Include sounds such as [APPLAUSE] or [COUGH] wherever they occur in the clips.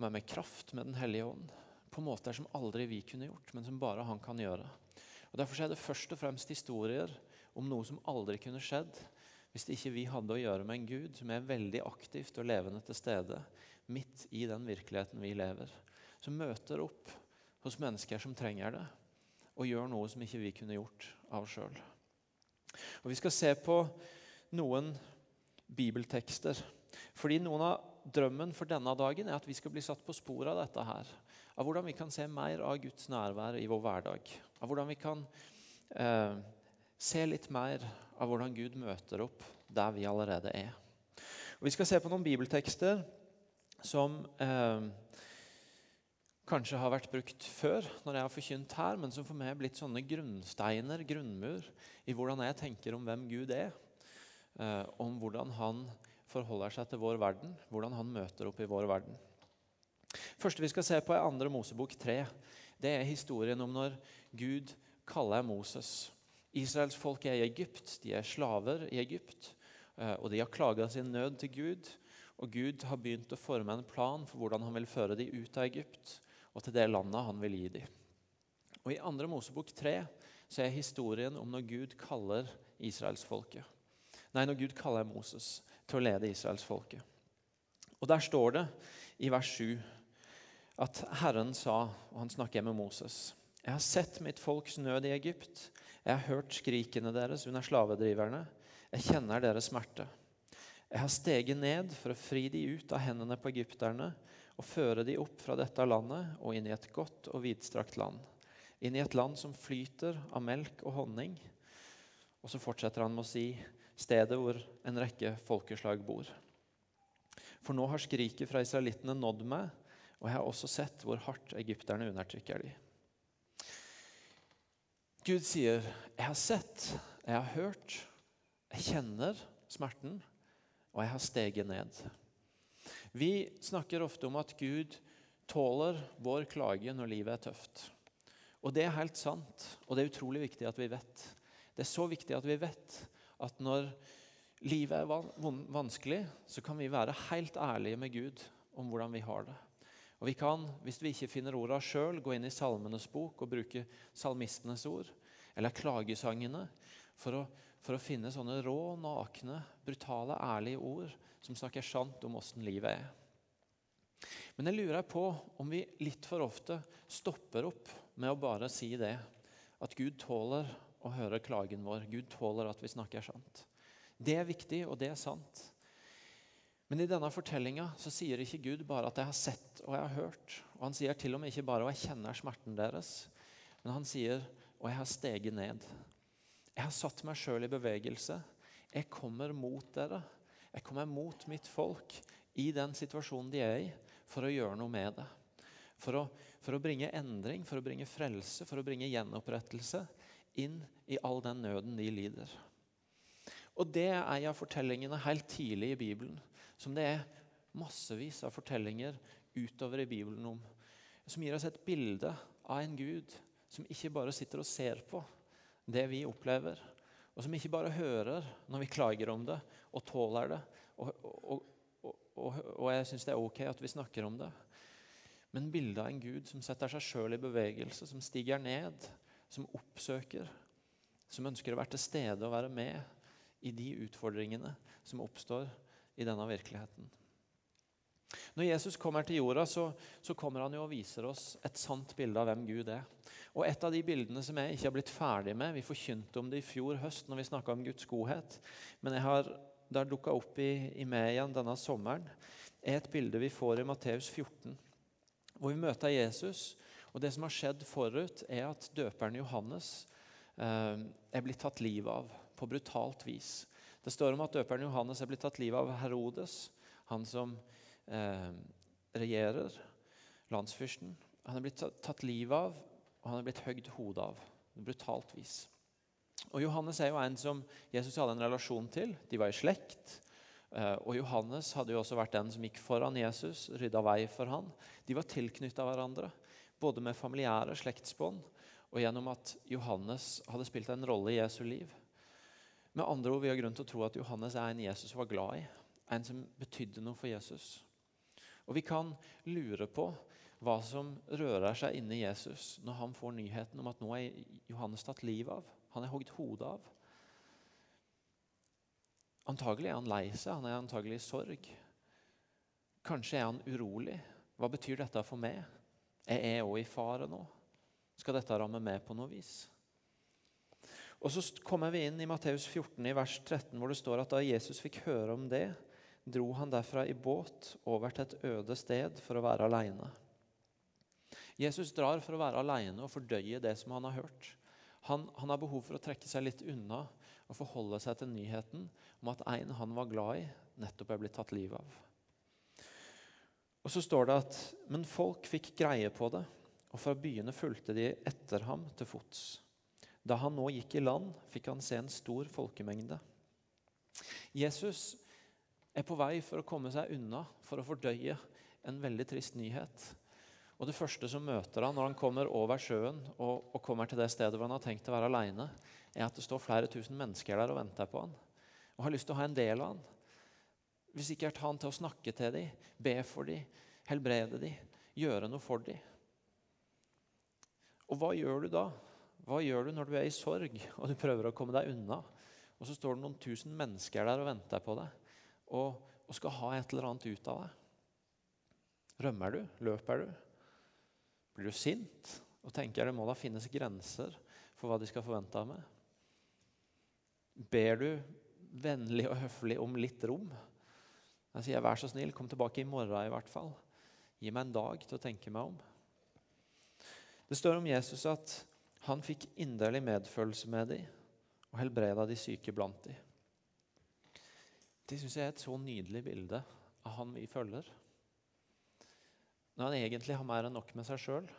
kommer med kraft med Den hellige ånd på måter som aldri vi kunne gjort, men som bare han kan gjøre. Og Derfor er det først og fremst historier om noe som aldri kunne skjedd hvis ikke vi hadde å gjøre med en Gud som er veldig aktivt og levende til stede midt i den virkeligheten vi lever. Som møter opp hos mennesker som trenger det, og gjør noe som ikke vi kunne gjort av sjøl. Vi skal se på noen bibeltekster. Fordi noen av drømmen for denne dagen er at vi skal bli satt på sporet av dette her. Av hvordan vi kan se mer av Guds nærvær i vår hverdag. Av hvordan vi kan eh, se litt mer av hvordan Gud møter opp der vi allerede er. Og vi skal se på noen bibeltekster som eh, kanskje har vært brukt før når jeg har forkynt her, men som for meg er blitt sånne grunnsteiner, grunnmur, i hvordan jeg tenker om hvem Gud er. Eh, om hvordan han forholder seg til vår verden, hvordan han møter opp i vår verden. første vi skal se på, er andre Mosebok 3. Det er historien om når Gud kaller Moses. Israels folk er i Egypt, de er slaver i Egypt. Eh, og de har klaga sin nød til Gud. Og Gud har begynt å forme en plan for hvordan han vil føre dem ut av Egypt og til det landet han vil gi dem. Og I andre Mosebok 3 så er historien om når Gud kaller israelsfolket. Nei, når Gud kaller Moses til å lede israelsfolket. Og Der står det i vers 7 at Herren sa, og han snakker med Moses Jeg har sett mitt folks nød i Egypt. Jeg har hørt skrikene deres under slavedriverne. Jeg kjenner deres smerte. Jeg har steget ned for å fri de ut av hendene på egypterne og føre de opp fra dette landet og inn i et godt og vidstrakt land. Inn i et land som flyter av melk og honning. Og så fortsetter han med å si stedet hvor en rekke folkeslag bor. For nå har skriket fra israelittene nådd meg, og jeg har også sett hvor hardt egypterne undertrykker de. Gud sier, 'Jeg har sett, jeg har hørt, jeg kjenner smerten, og jeg har steget ned'. Vi snakker ofte om at Gud tåler vår klage når livet er tøft. Og det er helt sant, og det er utrolig viktig at vi vet. Det er så viktig at vi vet at når livet er vanskelig, så kan vi være helt ærlige med Gud om hvordan vi har det. Og vi kan, Hvis vi ikke finner orda sjøl, gå inn i Salmenes bok og bruke salmistenes ord, eller klagesangene, for å, for å finne sånne rå, nakne, brutale, ærlige ord som snakker sant om åssen livet er. Men jeg lurer på om vi litt for ofte stopper opp med å bare si det. At Gud tåler å høre klagen vår. Gud tåler at vi snakker sant. Det er viktig, og det er sant. Men i denne fortellinga sier ikke Gud bare at 'jeg har sett og jeg har hørt'. Og Han sier til og med ikke bare 'og jeg kjenner smerten deres', men han sier 'og jeg har steget ned'. Jeg har satt meg sjøl i bevegelse. Jeg kommer mot dere. Jeg kommer mot mitt folk i den situasjonen de er i, for å gjøre noe med det. For å, for å bringe endring, for å bringe frelse, for å bringe gjenopprettelse inn i all den nøden de lider. Og Det er en av fortellingene helt tidlig i Bibelen som det er massevis av fortellinger utover i Bibelen om. Som gir oss et bilde av en Gud som ikke bare sitter og ser på det vi opplever, og som ikke bare hører når vi klager om det og tåler det. Og, og, og, og jeg syns det er ok at vi snakker om det. Men bildet av en Gud som setter seg sjøl i bevegelse, som stiger ned, som oppsøker, som ønsker å være til stede og være med i de utfordringene som oppstår i denne virkeligheten. Når Jesus kommer til jorda, så, så, kommer han jo og viser oss et sant bilde av hvem Gud er. Og Et av de bildene som jeg ikke har blitt ferdig med Vi forkynte om det i fjor høst når vi snakka om Guds godhet. Men har, det har dukka opp i, i meg igjen denne sommeren. er et bilde vi får i Matteus 14, hvor vi møter Jesus og Det som har skjedd forut, er at døperen Johannes eh, er blitt tatt livet av på brutalt vis. Det står om at døperen Johannes er blitt tatt livet av Herodes, han som eh, regjerer, landsfyrsten. Han er blitt tatt livet av, og han er blitt høgd hodet av. brutalt vis. Og Johannes er jo en som Jesus hadde en relasjon til. De var i slekt. Eh, og Johannes hadde jo også vært den som gikk foran Jesus, rydda vei for han. De var tilknytta hverandre både med familiære slektsbånd og gjennom at Johannes hadde spilt en rolle i Jesu liv. Med andre ord, Vi har grunn til å tro at Johannes er en Jesus var glad i, en som betydde noe for Jesus. Og vi kan lure på hva som rører seg inni Jesus når han får nyheten om at nå er Johannes tatt livet av. Han er hogd hodet av. Antagelig er han lei seg, han er antagelig i sorg. Kanskje er han urolig. Hva betyr dette for meg? Er jeg òg i fare nå? Skal dette ramme meg på noe vis? Og Så kommer vi inn i Matteus 14, i vers 13, hvor det står at da Jesus fikk høre om det, dro han derfra i båt over til et øde sted for å være alene. Jesus drar for å være alene og fordøye det som han har hørt. Han, han har behov for å trekke seg litt unna og forholde seg til nyheten om at en han var glad i, nettopp er blitt tatt livet av. Og Så står det at men folk fikk greie på det, og fra byene fulgte de etter ham til fots. Da han nå gikk i land, fikk han se en stor folkemengde. Jesus er på vei for å komme seg unna, for å fordøye en veldig trist nyhet. Og Det første som møter han når han kommer over sjøen og, og kommer til det stedet hvor han har tenkt å være alene, er at det står flere tusen mennesker der og venter på han og har lyst til å ha en del av han. Hvis ikke er han til å snakke til dem, be for dem, helbrede dem, gjøre noe for dem. Og hva gjør du da? Hva gjør du når du er i sorg og du prøver å komme deg unna? Og så står det noen tusen mennesker der og venter på deg og, og skal ha et eller annet ut av deg. Rømmer du? Løper du? Blir du sint og tenker det må da finnes grenser for hva de skal forvente av meg? Ber du vennlig og høflig om litt rom? Jeg sier, 'Vær så snill, kom tilbake i morgen i hvert fall.' Gi meg en dag til å tenke meg om. Det står om Jesus at han fikk inderlig medfølelse med dem og helbreda de syke blant dem. Det syns jeg er et så nydelig bilde av han vi følger. Når han egentlig har mer enn nok med seg sjøl,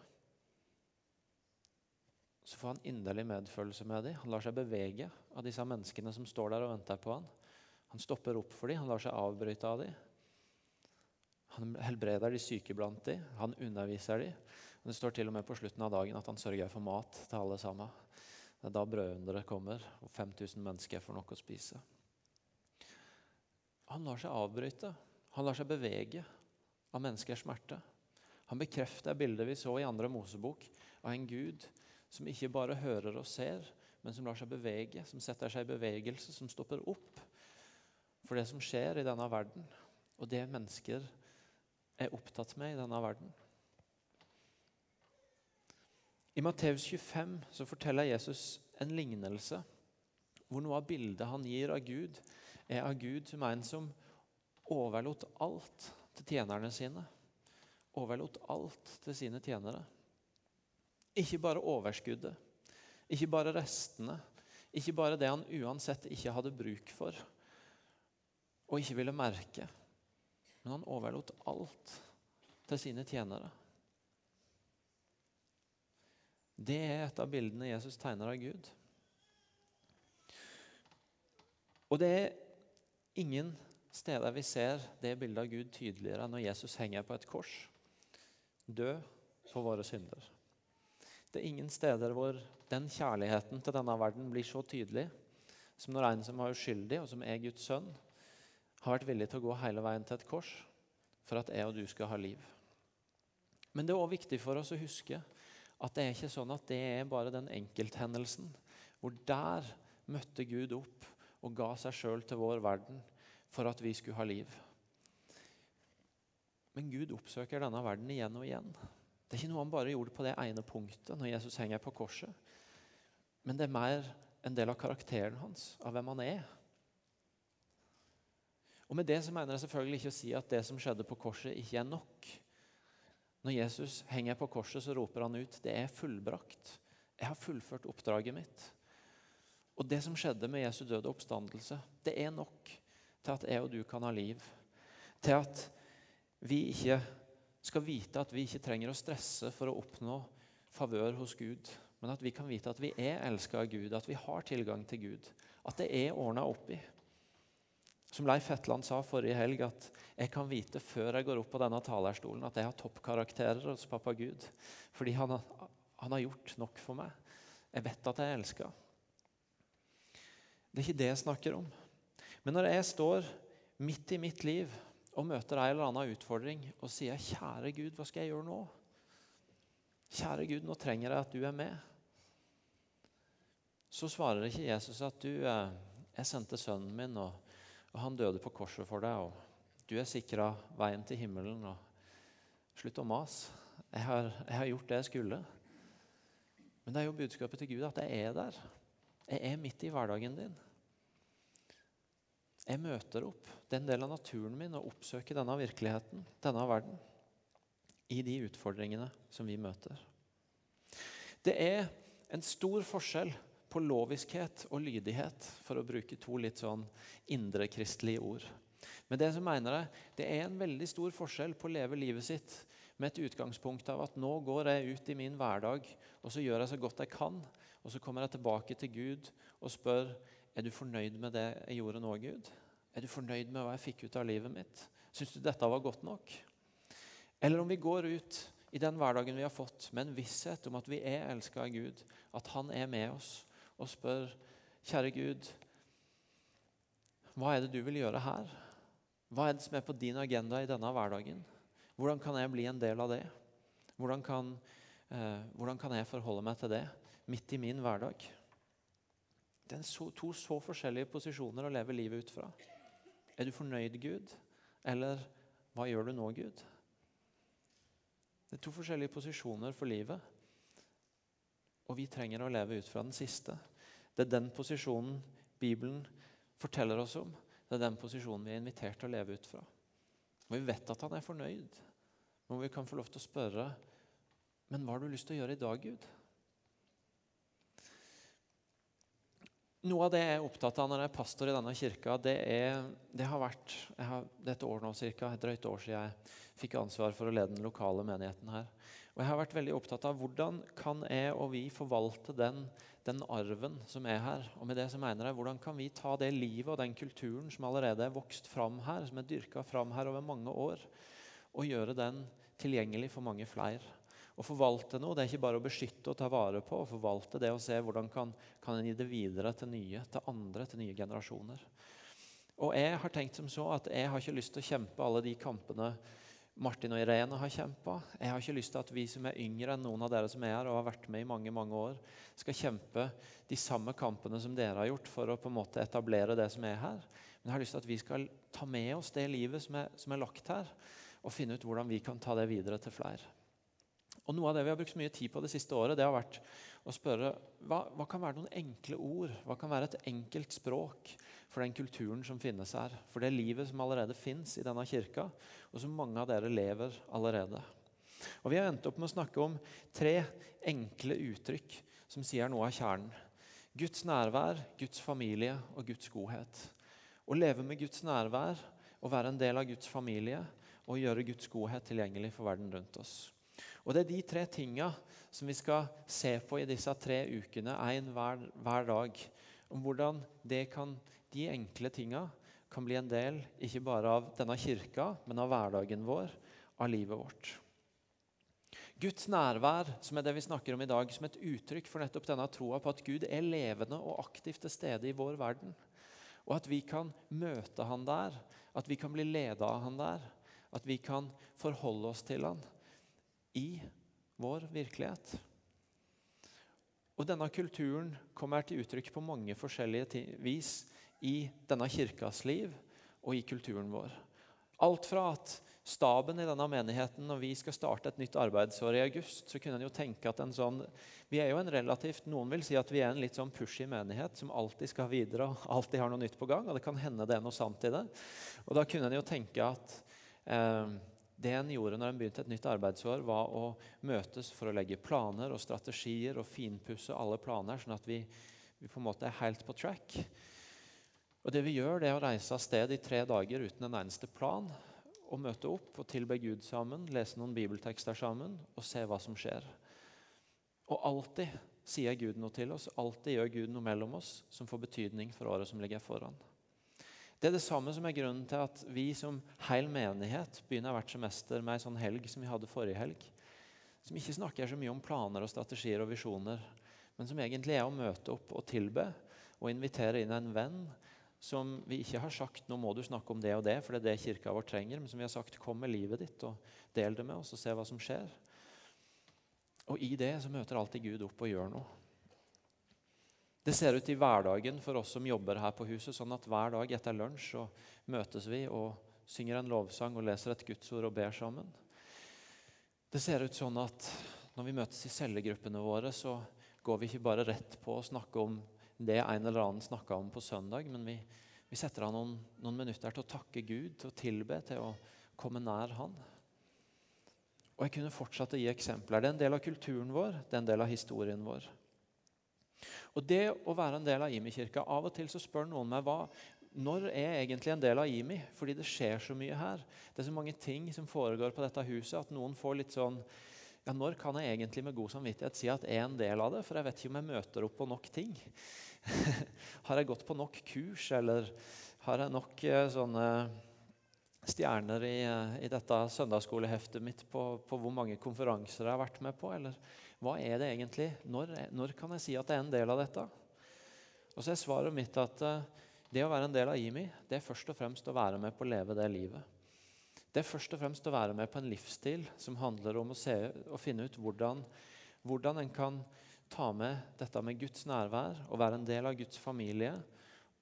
så får han inderlig medfølelse med dem. Han lar seg bevege av disse menneskene som står der og venter på han. Han stopper opp for dem, han lar seg avbryte av dem. Han helbreder de syke blant dem, han underviser dem. Det står til og med på slutten av dagen at han sørger for mat til alle sammen. Det er da brødunderet kommer, og 5000 mennesker får noe å spise. Han lar seg avbryte, han lar seg bevege av menneskers smerte. Han bekrefter bildet vi så i andre Mosebok av en Gud som ikke bare hører og ser, men som lar seg bevege, som setter seg i bevegelse, som stopper opp for det som skjer i denne verden, og det mennesker er opptatt med i denne verden. I Matteus 25 så forteller Jesus en lignelse hvor noe av bildet han gir av Gud, er av Gud som en som overlot alt til tjenerne sine overlot alt til sine tjenere. Ikke bare overskuddet, ikke bare restene, ikke bare det han uansett ikke hadde bruk for og ikke ville merke. Men han overlot alt til sine tjenere. Det er et av bildene Jesus tegner av Gud. Og det er ingen steder vi ser det bildet av Gud tydeligere enn når Jesus henger på et kors død for våre synder. Det er ingen steder hvor den kjærligheten til denne verden blir så tydelig som når en som var uskyldig, og som er Guds sønn, har vært villig til å gå hele veien til et kors for at jeg og du skal ha liv. Men det er òg viktig for oss å huske at det er ikke sånn at det er bare den enkelthendelsen hvor der møtte Gud opp og ga seg sjøl til vår verden for at vi skulle ha liv. Men Gud oppsøker denne verden igjen og igjen. Det er ikke noe han bare gjorde på det ene punktet når Jesus henger på korset. Men det er mer en del av karakteren hans, av hvem han er. Og Med det så mener jeg selvfølgelig ikke å si at det som skjedde på korset, ikke er nok. Når Jesus henger på korset, så roper han ut det er fullbrakt. Jeg har fullført oppdraget mitt. Og Det som skjedde med Jesu døde oppstandelse, det er nok til at jeg og du kan ha liv. Til at vi ikke skal vite at vi ikke trenger å stresse for å oppnå favør hos Gud, men at vi kan vite at vi er elska av Gud, at vi har tilgang til Gud, at det er ordna opp i. Som Leif Hetland sa forrige helg, at jeg kan vite før jeg går opp på denne talerstolen, at jeg har toppkarakterer hos pappa Gud. Fordi han, han har gjort nok for meg. Jeg vet at jeg er elska. Det er ikke det jeg snakker om. Men når jeg står midt i mitt liv og møter ei eller annen utfordring og sier 'Kjære Gud, hva skal jeg gjøre nå?' Kjære Gud, nå trenger jeg at du er med. Så svarer ikke Jesus at du, eh, jeg sendte sønnen min, og, og han døde på korset for deg. og Du er sikra veien til himmelen. og Slutt å mase. Jeg, jeg har, gjort det jeg skulle. Men det er jo budskapet til Gud at jeg er der. Jeg er midt i hverdagen din. Jeg møter opp. Det er en del av naturen min å oppsøke denne virkeligheten, denne verden, i de utfordringene som vi møter. Det er en stor forskjell på loviskhet og lydighet, for å bruke to litt sånn indrekristelige ord. Men det som mener jeg, det er en veldig stor forskjell på å leve livet sitt med et utgangspunkt av at nå går jeg ut i min hverdag og så gjør jeg så godt jeg kan. Og så kommer jeg tilbake til Gud og spør er du fornøyd med det jeg gjorde nå, Gud? Er du fornøyd med hva jeg fikk ut av livet mitt? Syns du dette var godt nok? Eller om vi går ut i den hverdagen vi har fått, med en visshet om at vi er elska av Gud, at Han er med oss, og spør, kjære Gud, hva er det du vil gjøre her? Hva er det som er på din agenda i denne hverdagen? Hvordan kan jeg bli en del av det? Hvordan kan, eh, hvordan kan jeg forholde meg til det midt i min hverdag? Det er så, to så forskjellige posisjoner å leve livet ut fra. Er du fornøyd, Gud? Eller hva gjør du nå, Gud? Det er to forskjellige posisjoner for livet. Og vi trenger å leve ut fra den siste. Det er den posisjonen Bibelen forteller oss om. Det er den posisjonen vi er invitert til å leve ut fra. Og vi vet at han er fornøyd. Men vi kan få lov til å spørre Men hva har du lyst til å gjøre i dag, Gud? Noe av det jeg er opptatt av når jeg er pastor i denne kirka, det, er, det har vært har, Det et år nå cirka, et drøyt år siden jeg fikk ansvar for å lede den lokale menigheten her. Og Jeg har vært veldig opptatt av hvordan kan jeg og vi forvalte den, den arven som er her. Og med det så mener jeg, Hvordan kan vi ta det livet og den kulturen som allerede er vokst fram her, som er dyrka fram her over mange år, og gjøre den tilgjengelig for mange flere? Å forvalte noe det er ikke bare å beskytte og ta vare på. Å forvalte det og se hvordan kan, kan en gi det videre til nye, til andre, til nye generasjoner. Og jeg har tenkt som så at jeg har ikke lyst til å kjempe alle de kampene Martin og Irene har kjempa. Jeg har ikke lyst til at vi som er yngre enn noen av dere som er her og har vært med i mange mange år, skal kjempe de samme kampene som dere har gjort for å på en måte etablere det som er her. Men jeg har lyst til at vi skal ta med oss det livet som er, som er lagt her, og finne ut hvordan vi kan ta det videre til flere. Og Noe av det vi har brukt mye tid på det siste året, det har vært å spørre hva, hva kan være noen enkle ord, hva kan være et enkelt språk for den kulturen som finnes her, for det livet som allerede finnes i denne kirka, og som mange av dere lever allerede. Og Vi har endt opp med å snakke om tre enkle uttrykk som sier noe av kjernen. Guds nærvær, Guds familie og Guds godhet. Å leve med Guds nærvær å være en del av Guds familie og gjøre Guds godhet tilgjengelig for verden rundt oss. Og Det er de tre tinga som vi skal se på i disse tre ukene, én hver, hver, dag. Om hvordan det kan, de enkle tinga kan bli en del ikke bare av denne kirka, men av hverdagen vår, av livet vårt. Guds nærvær, som er det vi snakker om i dag, som et uttrykk for nettopp denne troa på at Gud er levende og aktivt til stede i vår verden. Og at vi kan møte Han der, at vi kan bli leda av Han der. At vi kan forholde oss til Han i vår virkelighet. Og Denne kulturen kommer til uttrykk på mange forskjellige vis i denne kirkas liv og i kulturen vår. Alt fra at staben i denne menigheten, når vi skal starte et nytt arbeidsår i august, så kunne en jo tenke at en sånn Vi er jo en relativt Noen vil si at vi er en litt sånn pushy menighet som alltid skal videre og alltid har noe nytt på gang. Og det kan hende det er noe sant i det. Og da kunne en jo tenke at eh, det en gjorde når en begynte et nytt arbeidsår, var å møtes for å legge planer og strategier og finpusse alle planer, sånn at vi, vi på en måte er helt på track. Og Det vi gjør, det er å reise av sted i tre dager uten en eneste plan. Og møte opp og tilbe Gud sammen, lese noen bibeltekster sammen og se hva som skjer. Og alltid sier Gud noe til oss, alltid gjør Gud noe mellom oss som får betydning for året som ligger foran. Det er det samme som er grunnen til at vi som hel menighet begynner hvert semester med ei sånn helg som vi hadde forrige helg. Som ikke snakker så mye om planer og strategier og visjoner, men som egentlig er å møte opp og tilbe og invitere inn en venn som vi ikke har sagt nå må du snakke om det og det, for det er det kirka vår trenger, men som vi har sagt kom med livet ditt og del det med oss og se hva som skjer. Og i det så møter alltid Gud opp og gjør noe. Det ser ut i hverdagen for oss som jobber her på huset, sånn at hver dag etter lunsj så møtes vi og synger en lovsang og leser et gudsord og ber sammen. Det ser ut sånn at når vi møtes i cellegruppene våre, så går vi ikke bare rett på å snakke om det en eller annen snakka om på søndag, men vi, vi setter av noen, noen, minutter til å takke Gud, til å tilbe, til å komme nær Han. Og Jeg kunne fortsatt å gi eksempler. Det er en del av kulturen vår, det er en del av historien vår. Og Det å være en del av Imi-kirka Av og til så spør noen meg hva, når er jeg egentlig en del av Imi? Fordi det skjer så mye her. Det er så mange ting som foregår på dette huset at noen får litt sånn ja, Når kan jeg egentlig med god samvittighet si at jeg er en del av det? For jeg vet ikke om jeg møter opp på nok ting. [LAUGHS] har jeg gått på nok kurs, eller har jeg nok eh, sånne stjerner i, eh, i dette søndagsskoleheftet mitt på, på, hvor mange konferanser jeg har vært med på? Eller hva er det egentlig? Når, når, kan jeg si at jeg er en del av dette? Og så er svaret mitt at det å være en del av IMI, det er først og fremst å være med på å leve det livet. Det er først og fremst å være med på en livsstil som handler om å, se, å finne ut hvordan, hvordan en kan ta med dette med Guds nærvær og være en del av Guds familie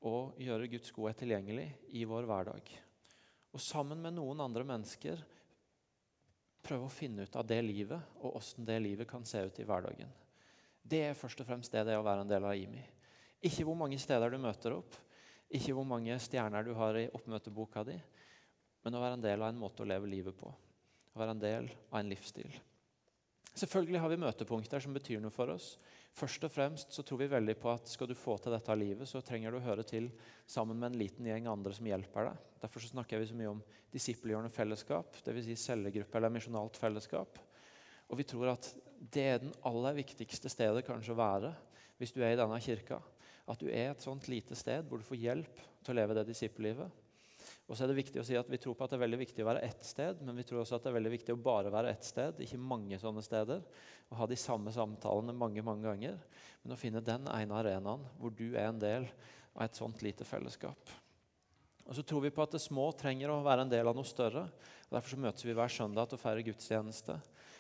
og gjøre Guds godhet tilgjengelig i vår hverdag. Og sammen med noen andre mennesker prøve å finne ut av det livet og åssen det livet kan se ut i hverdagen. Det er først og fremst det det er å være en del av IMI. Ikke hvor mange steder du møter opp, ikke hvor mange stjerner du har i oppmøteboka di, men å være en del av en måte å leve livet på. Å være en del av en livsstil. Selvfølgelig har vi møtepunkter som betyr noe for oss. Først og fremst så tror vi veldig på at skal du få til dette livet, så trenger du å høre til sammen med en liten gjeng andre som hjelper deg. Derfor så snakker vi så mye om disippelgjørende fellesskap, dvs. Si cellegruppe eller misjonalt fellesskap. Og vi tror at det er den aller viktigste stedet kanskje å være hvis du er i denne kirka. At du er et sånt lite sted hvor du får hjelp til å leve det disippellivet. Og så er det viktig å si at Vi tror på at det er veldig viktig å være ett sted, men vi tror også at det er veldig viktig å bare være ett sted, ikke mange sånne steder. Og ha de samme samtalene mange mange ganger, men å finne den ene arenaen hvor du er en del av et sånt lite fellesskap. Og så tror vi på at det små trenger å være en del av noe større. og Derfor så møtes vi hver søndag til å feire gudstjeneste.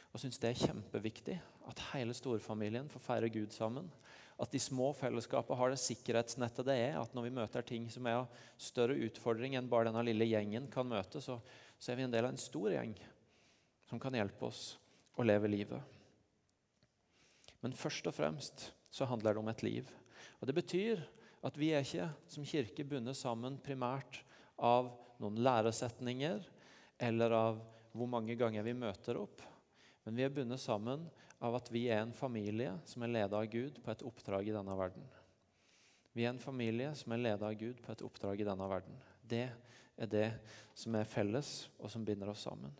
Og syns det er kjempeviktig at hele storfamilien får feire Gud sammen at de små fellesskapene har det sikkerhetsnettet det er. At når vi møter ting som er av større utfordring enn bare denne lille gjengen kan møte, så, så er vi en del av en stor gjeng som kan hjelpe oss å leve livet. Men først og fremst så handler det om et liv. Og Det betyr at vi er ikke som kirke bundet sammen primært av noen læresetninger eller av hvor mange ganger vi møter opp. Men vi er bundet sammen av at vi er en familie som er ledet av Gud på et oppdrag i denne verden. Vi er en familie som er ledet av Gud på et oppdrag i denne verden. Det er det som er felles, og som binder oss sammen.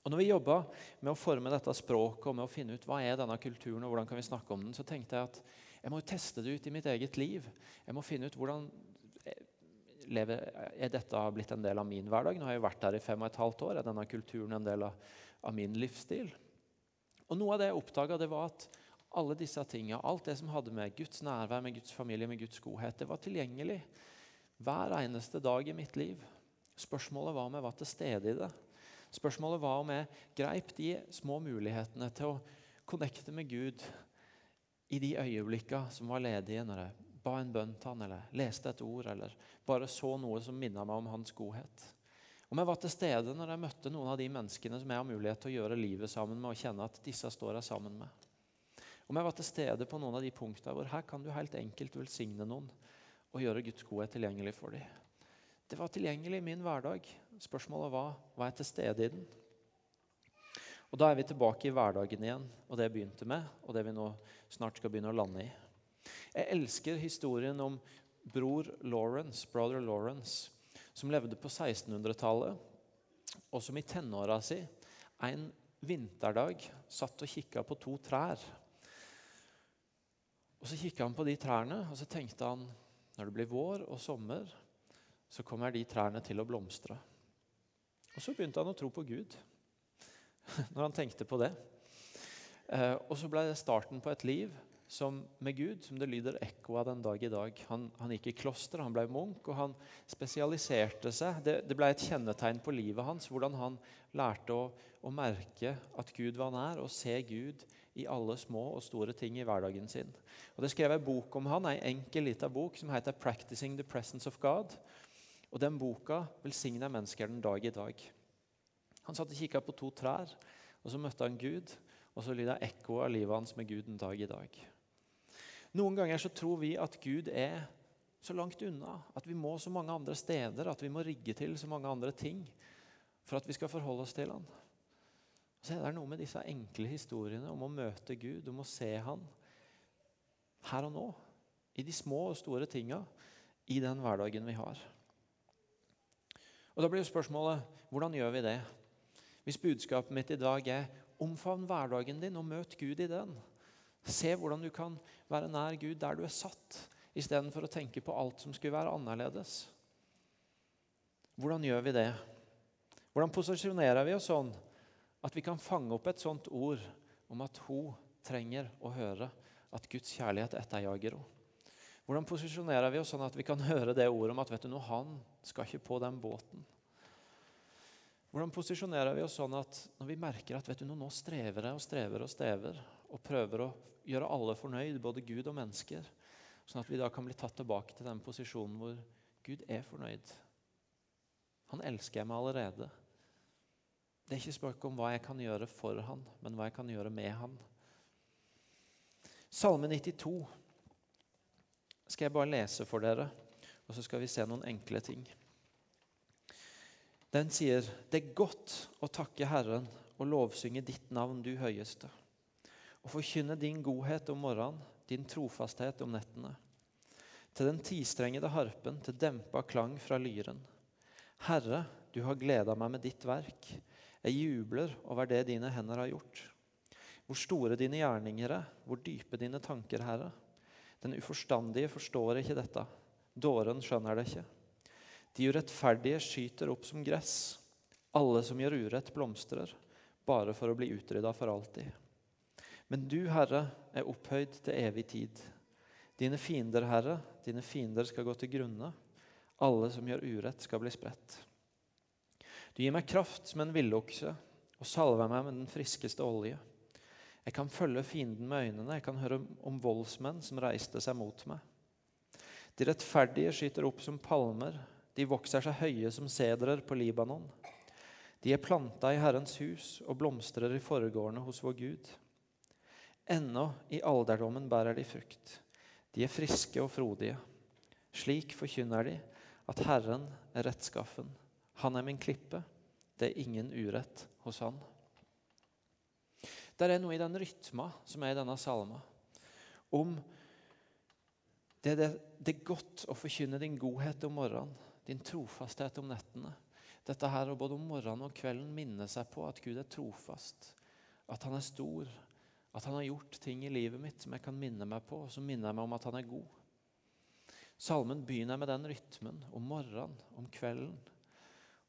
Og når vi jobba med å forme dette språket og med å finne ut hva er denne kulturen, og hvordan kan vi snakke om den, så tenkte jeg at jeg må teste det ut i mitt eget liv. Jeg må finne ut hvordan lever, er dette blitt en del av min hverdag. Nå har jeg vært der i fem og et halvt år. Er denne kulturen en del av, av min livsstil? Og Noe av det jeg oppdaga, var at alle disse tingene, alt det som hadde med Guds nærvær, med Guds familie, med Guds godhet, det var tilgjengelig hver eneste dag i mitt liv. Spørsmålet var om jeg var til stede i det. Spørsmålet var om jeg greip de små mulighetene til å connecte med Gud i de øyeblikkene som var ledige, når jeg ba en bønn til han, eller leste et ord, eller bare så noe som minna meg om hans godhet. Om jeg var til stede når jeg møtte noen av de menneskene som jeg har mulighet til å gjøre livet sammen med, og kjenne at disse står jeg sammen med. Om jeg var til stede på noen av de punktene hvor her kan du helt enkelt velsigne noen og gjøre Guds godhet tilgjengelig for dem. Det var tilgjengelig i min hverdag. Spørsmålet var var jeg til stede i den. Og Da er vi tilbake i hverdagen igjen, og det jeg begynte med, og det vi nå snart skal begynne å lande i. Jeg elsker historien om bror Lawrence, brother Lawrence som levde på 1600-tallet, og som i tenåra si en vinterdag satt og kikka på to trær. Og Så kikka han på de trærne, og så tenkte han når det blir vår og sommer, så kommer de trærne til å blomstre. Og Så begynte han å tro på Gud [LAUGHS] når han tenkte på det. Eh, og så ble det starten på et liv som med Gud som det lyder ekko av den dag i dag. Han, han gikk i kloster, han ble munk, og han spesialiserte seg. Det, det ble et kjennetegn på livet hans, hvordan han lærte å, å, merke at Gud var nær, og se Gud i alle små og store ting i hverdagen sin. Og Det skrev ei bok om han, ei enkel lita bok som heter 'Practicing the Presence of God'. Og Den boka velsigner mennesker den dag i dag. Han satt og kikka på to trær, og så møtte han Gud. Og så lyder ekkoet av livet hans med Gud den dag i dag. Noen ganger så tror vi at Gud er så langt unna, at vi må så mange andre steder, at vi må rigge til så mange andre ting for at vi skal forholde oss til Han. Så er det noe med disse enkle historiene om å møte Gud, om å se Han her og nå. I de små og store tinga i den hverdagen vi har. Og Da blir jo spørsmålet hvordan gjør vi det? Hvis budskapet mitt i dag er omfavn hverdagen din og møt Gud i den. Se hvordan du kan være nær Gud der du er satt, istedenfor å tenke på alt som skulle være annerledes. Hvordan gjør vi det? Hvordan posisjonerer vi oss sånn at vi kan fange opp et sånt ord om at hun trenger å høre at Guds kjærlighet etterjager henne? Hvordan posisjonerer vi oss sånn at vi kan høre det ordet om at vet du noe, han skal ikke på den båten? Hvordan posisjonerer vi oss sånn at når vi merker at vet du, noe, nå strever jeg og strever og strever, og prøver å gjøre alle fornøyd, både Gud og mennesker, sånn at vi da kan bli tatt tilbake til den posisjonen hvor Gud er fornøyd. Han elsker meg allerede. Det er ikke spørsmål om hva jeg kan gjøre for han, men hva jeg kan gjøre med han. Salme 92 skal jeg bare lese for dere, og så skal vi se noen enkle ting. Den sier, 'Det er godt å takke Herren og lovsynge ditt navn, du høyeste.' Og forkynne din godhet om morgenen, din trofasthet om nettene. Til den tistrengede harpen, til dempa klang fra lyren. Herre, du har gleda meg med ditt verk. Jeg jubler over det dine hender har gjort. Hvor store dine gjerninger er, hvor dype dine tanker, Herre. Den uforstandige forstår ikke dette. Dåren skjønner det ikke. De urettferdige skyter opp som gress. Alle som gjør urett, blomstrer, bare for å bli utrydda for alltid. Men du, Herre, er opphøyd til evig tid. Dine fiender, Herre, dine fiender skal gå til grunne. Alle som gjør urett, skal bli spredt. Du gir meg kraft som en villokse og salver meg med den friskeste olje. Jeg kan følge fienden med øynene, jeg kan høre om voldsmenn som reiste seg mot meg. De rettferdige skyter opp som palmer, de vokser seg høye som sedrer på Libanon. De er planta i Herrens hus og blomstrer i foregårdene hos vår Gud. Ennå i alderdommen bærer de frukt. De er friske og frodige. Slik forkynner de at Herren er rettskaffen. Han er min klippe. Det er ingen urett hos han. Det er noe i den rytma som er i denne salma, om det, det, det er godt å forkynne din godhet om morgenen, din trofasthet om nettene. Dette her å både om morgenen og kvelden minne seg på at Gud er trofast, at han er stor, at han har gjort ting i livet mitt som jeg kan minne meg på, og som minner meg om at han er god. Salmen begynner med den rytmen om morgenen, om kvelden.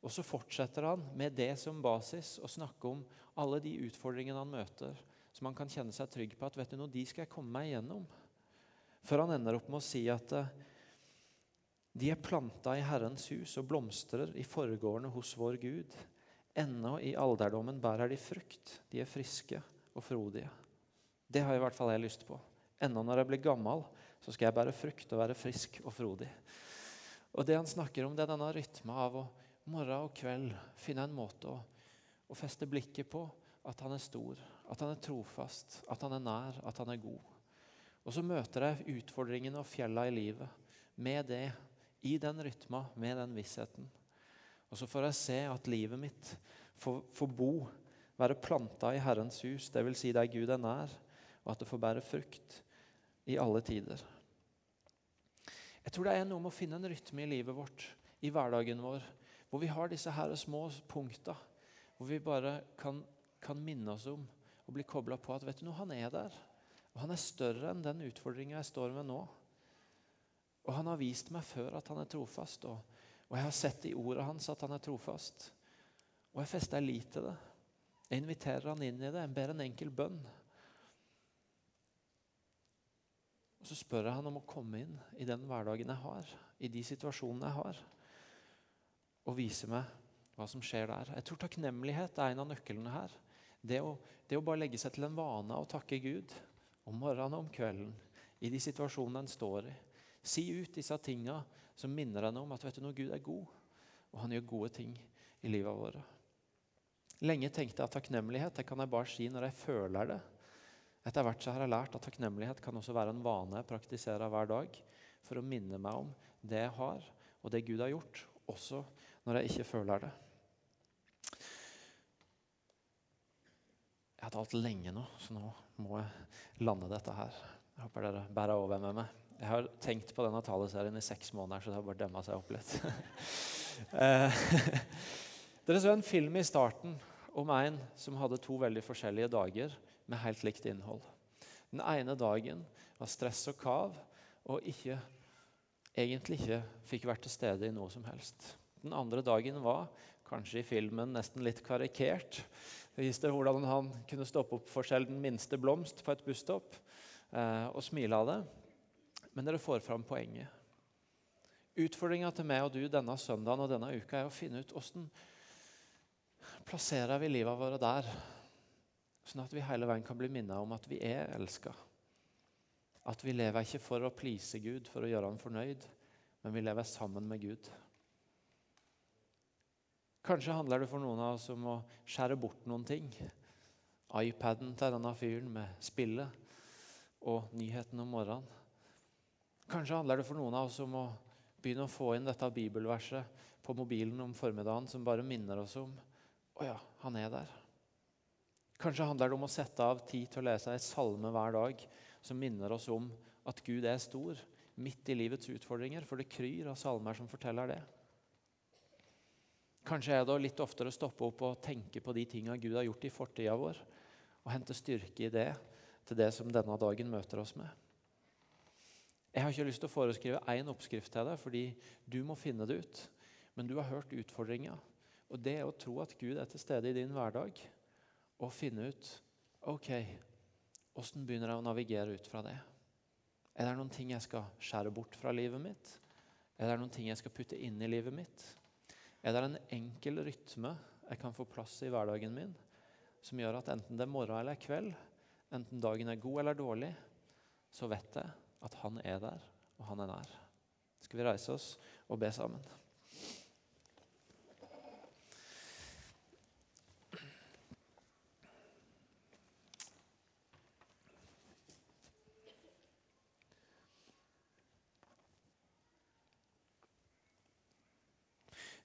Og så fortsetter han med det som basis å snakke om alle de utfordringene han møter, som han kan kjenne seg trygg på at vet du noe, de skal jeg komme meg igjennom. Før han ender opp med å si at eh, de er planta i Herrens hus og blomstrer i forgårdene hos vår Gud. Ennå i alderdommen bærer de frukt. De er friske og frodige. Det har i hvert fall jeg lyst på. Enda når jeg blir gammel, så skal jeg bære frukt og være frisk og frodig. Og Det han snakker om, det er denne rytma av å morgen og kveld finne en måte å, å feste blikket på at han er stor, at han er trofast, at han er nær, at han er god. Og så møter jeg utfordringene og fjella i livet med det, i den rytma, med den vissheten. Og så får jeg se at livet mitt får, får bo, være planta i Herrens hus, dvs. Si der Gud er nær, og at det får bære frukt i alle tider. Jeg tror det er noe med å finne en rytme i livet vårt, i hverdagen vår, hvor vi har disse her små punkta, hvor vi bare kan, kan minne oss om og bli kobla på at vet du noe, han er der. Og han er større enn den utfordringa jeg står med nå. Og han har vist meg før at han er trofast, og, og jeg har sett i ordet hans at han er trofast. Og jeg fester lit til det. Jeg inviterer han inn i det. Jeg ber en enkel bønn. Og så spør jeg han om å komme inn i den hverdagen jeg har, i de situasjonene jeg har, og vise meg hva som skjer der. Jeg tror takknemlighet er en av nøklene her. Det å, det å bare legge seg til en vane å takke Gud om morgenen og om kvelden i de situasjonene en står i. Si ut disse tinga som minner en om at vet du når Gud er god, og han gjør gode ting i livet vårt. Lenge tenkte jeg at takknemlighet det kan jeg bare si når jeg føler det. Etter hvert så har jeg lært at takknemlighet kan også være en vane jeg praktiserer hver dag for å minne meg om det jeg har, og det Gud har gjort, også når jeg ikke føler det. Jeg har talt lenge nå, så nå må jeg lande dette her. Jeg håper dere bærer over med meg. Jeg har tenkt på denne taleserien i seks måneder, så det har bare demma seg opp litt. [LAUGHS] Eh, [LAUGHS] dere så en film i starten om en som hadde to veldig forskjellige dager med helt likt innhold. Den ene dagen var stress og kav og ikke, egentlig ikke fikk vært til stede i noe som helst. Den andre dagen var, kanskje i filmen nesten litt karikert, det viste hvordan han kunne stoppe opp for selv den minste blomst på et busstopp eh, og smile av det. Men dere får fram poenget. Utfordringa til meg og du denne søndagen og denne uka er å finne ut hvordan plasserer vi livet vårt der, sånn at vi hele veien kan bli minnet om at vi er elska. At vi lever ikke for å please Gud, for å gjøre ham fornøyd, men vi lever sammen med Gud. Kanskje handler det for noen av oss om å skjære bort noen ting. iPaden til denne fyren med spillet og nyheten om morgenen. Kanskje handler det for noen av oss om å begynne å få inn dette bibelverset på mobilen om formiddagen som bare minner oss om å ja, han er der. Kanskje handler det om å sette av tid til å lese ei salme hver dag som minner oss om at Gud er stor midt i livets utfordringer, for det kryr av salmer som forteller det. Kanskje er det å litt oftere stoppe opp og tenke på de tinga Gud har gjort i fortida vår, og hente styrke i det til det som denne dagen møter oss med. Jeg har ikke lyst til å foreskrive én oppskrift til deg, fordi du må finne det ut. Men du har hørt utfordringa. Og det å tro at Gud er til stede i din hverdag, og finne ut OK, åssen begynner jeg å navigere ut fra det? Er det noen ting jeg skal skjære bort fra livet mitt? Er det noen ting jeg skal putte inn i livet mitt? Er det en enkel rytme jeg kan få plass i hverdagen min, som gjør at enten det er morgen eller kveld, enten dagen er god eller dårlig, så vet jeg at han er der, og han er nær. Skal vi reise oss og be sammen?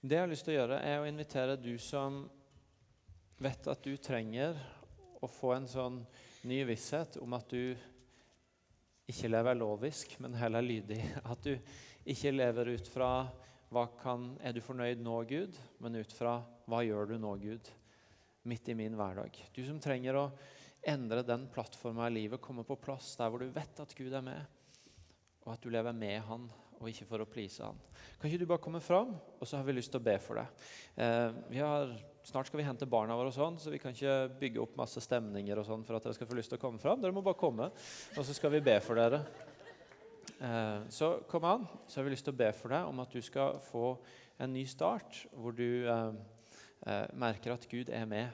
Det jeg har lyst til å gjøre, er å invitere du som vet at du trenger å få en sånn ny visshet om at du ikke lever lovisk, men heller lydig. [LAUGHS] At du ikke lever ut fra hva kan, er du fornøyd nå, Gud, men ut fra hva gjør du nå, Gud, midt i min hverdag. Du som trenger å endre den plattforma i livet, komme på plass der hvor du vet at Gud er med, og at du lever med Han og ikke for å please han. Kan ikke du bare komme fram, og så har vi lyst til å be for deg. Eh, har, snart skal vi hente barna våre, og sånn, så vi kan ikke bygge opp masse stemninger og sånn for at dere skal få lyst til å komme fram. Dere må bare komme, og så skal vi be for dere. Eh, så kom an, så har vi lyst til å be for deg om at du skal få en ny start, hvor du eh, eh merker at Gud er med.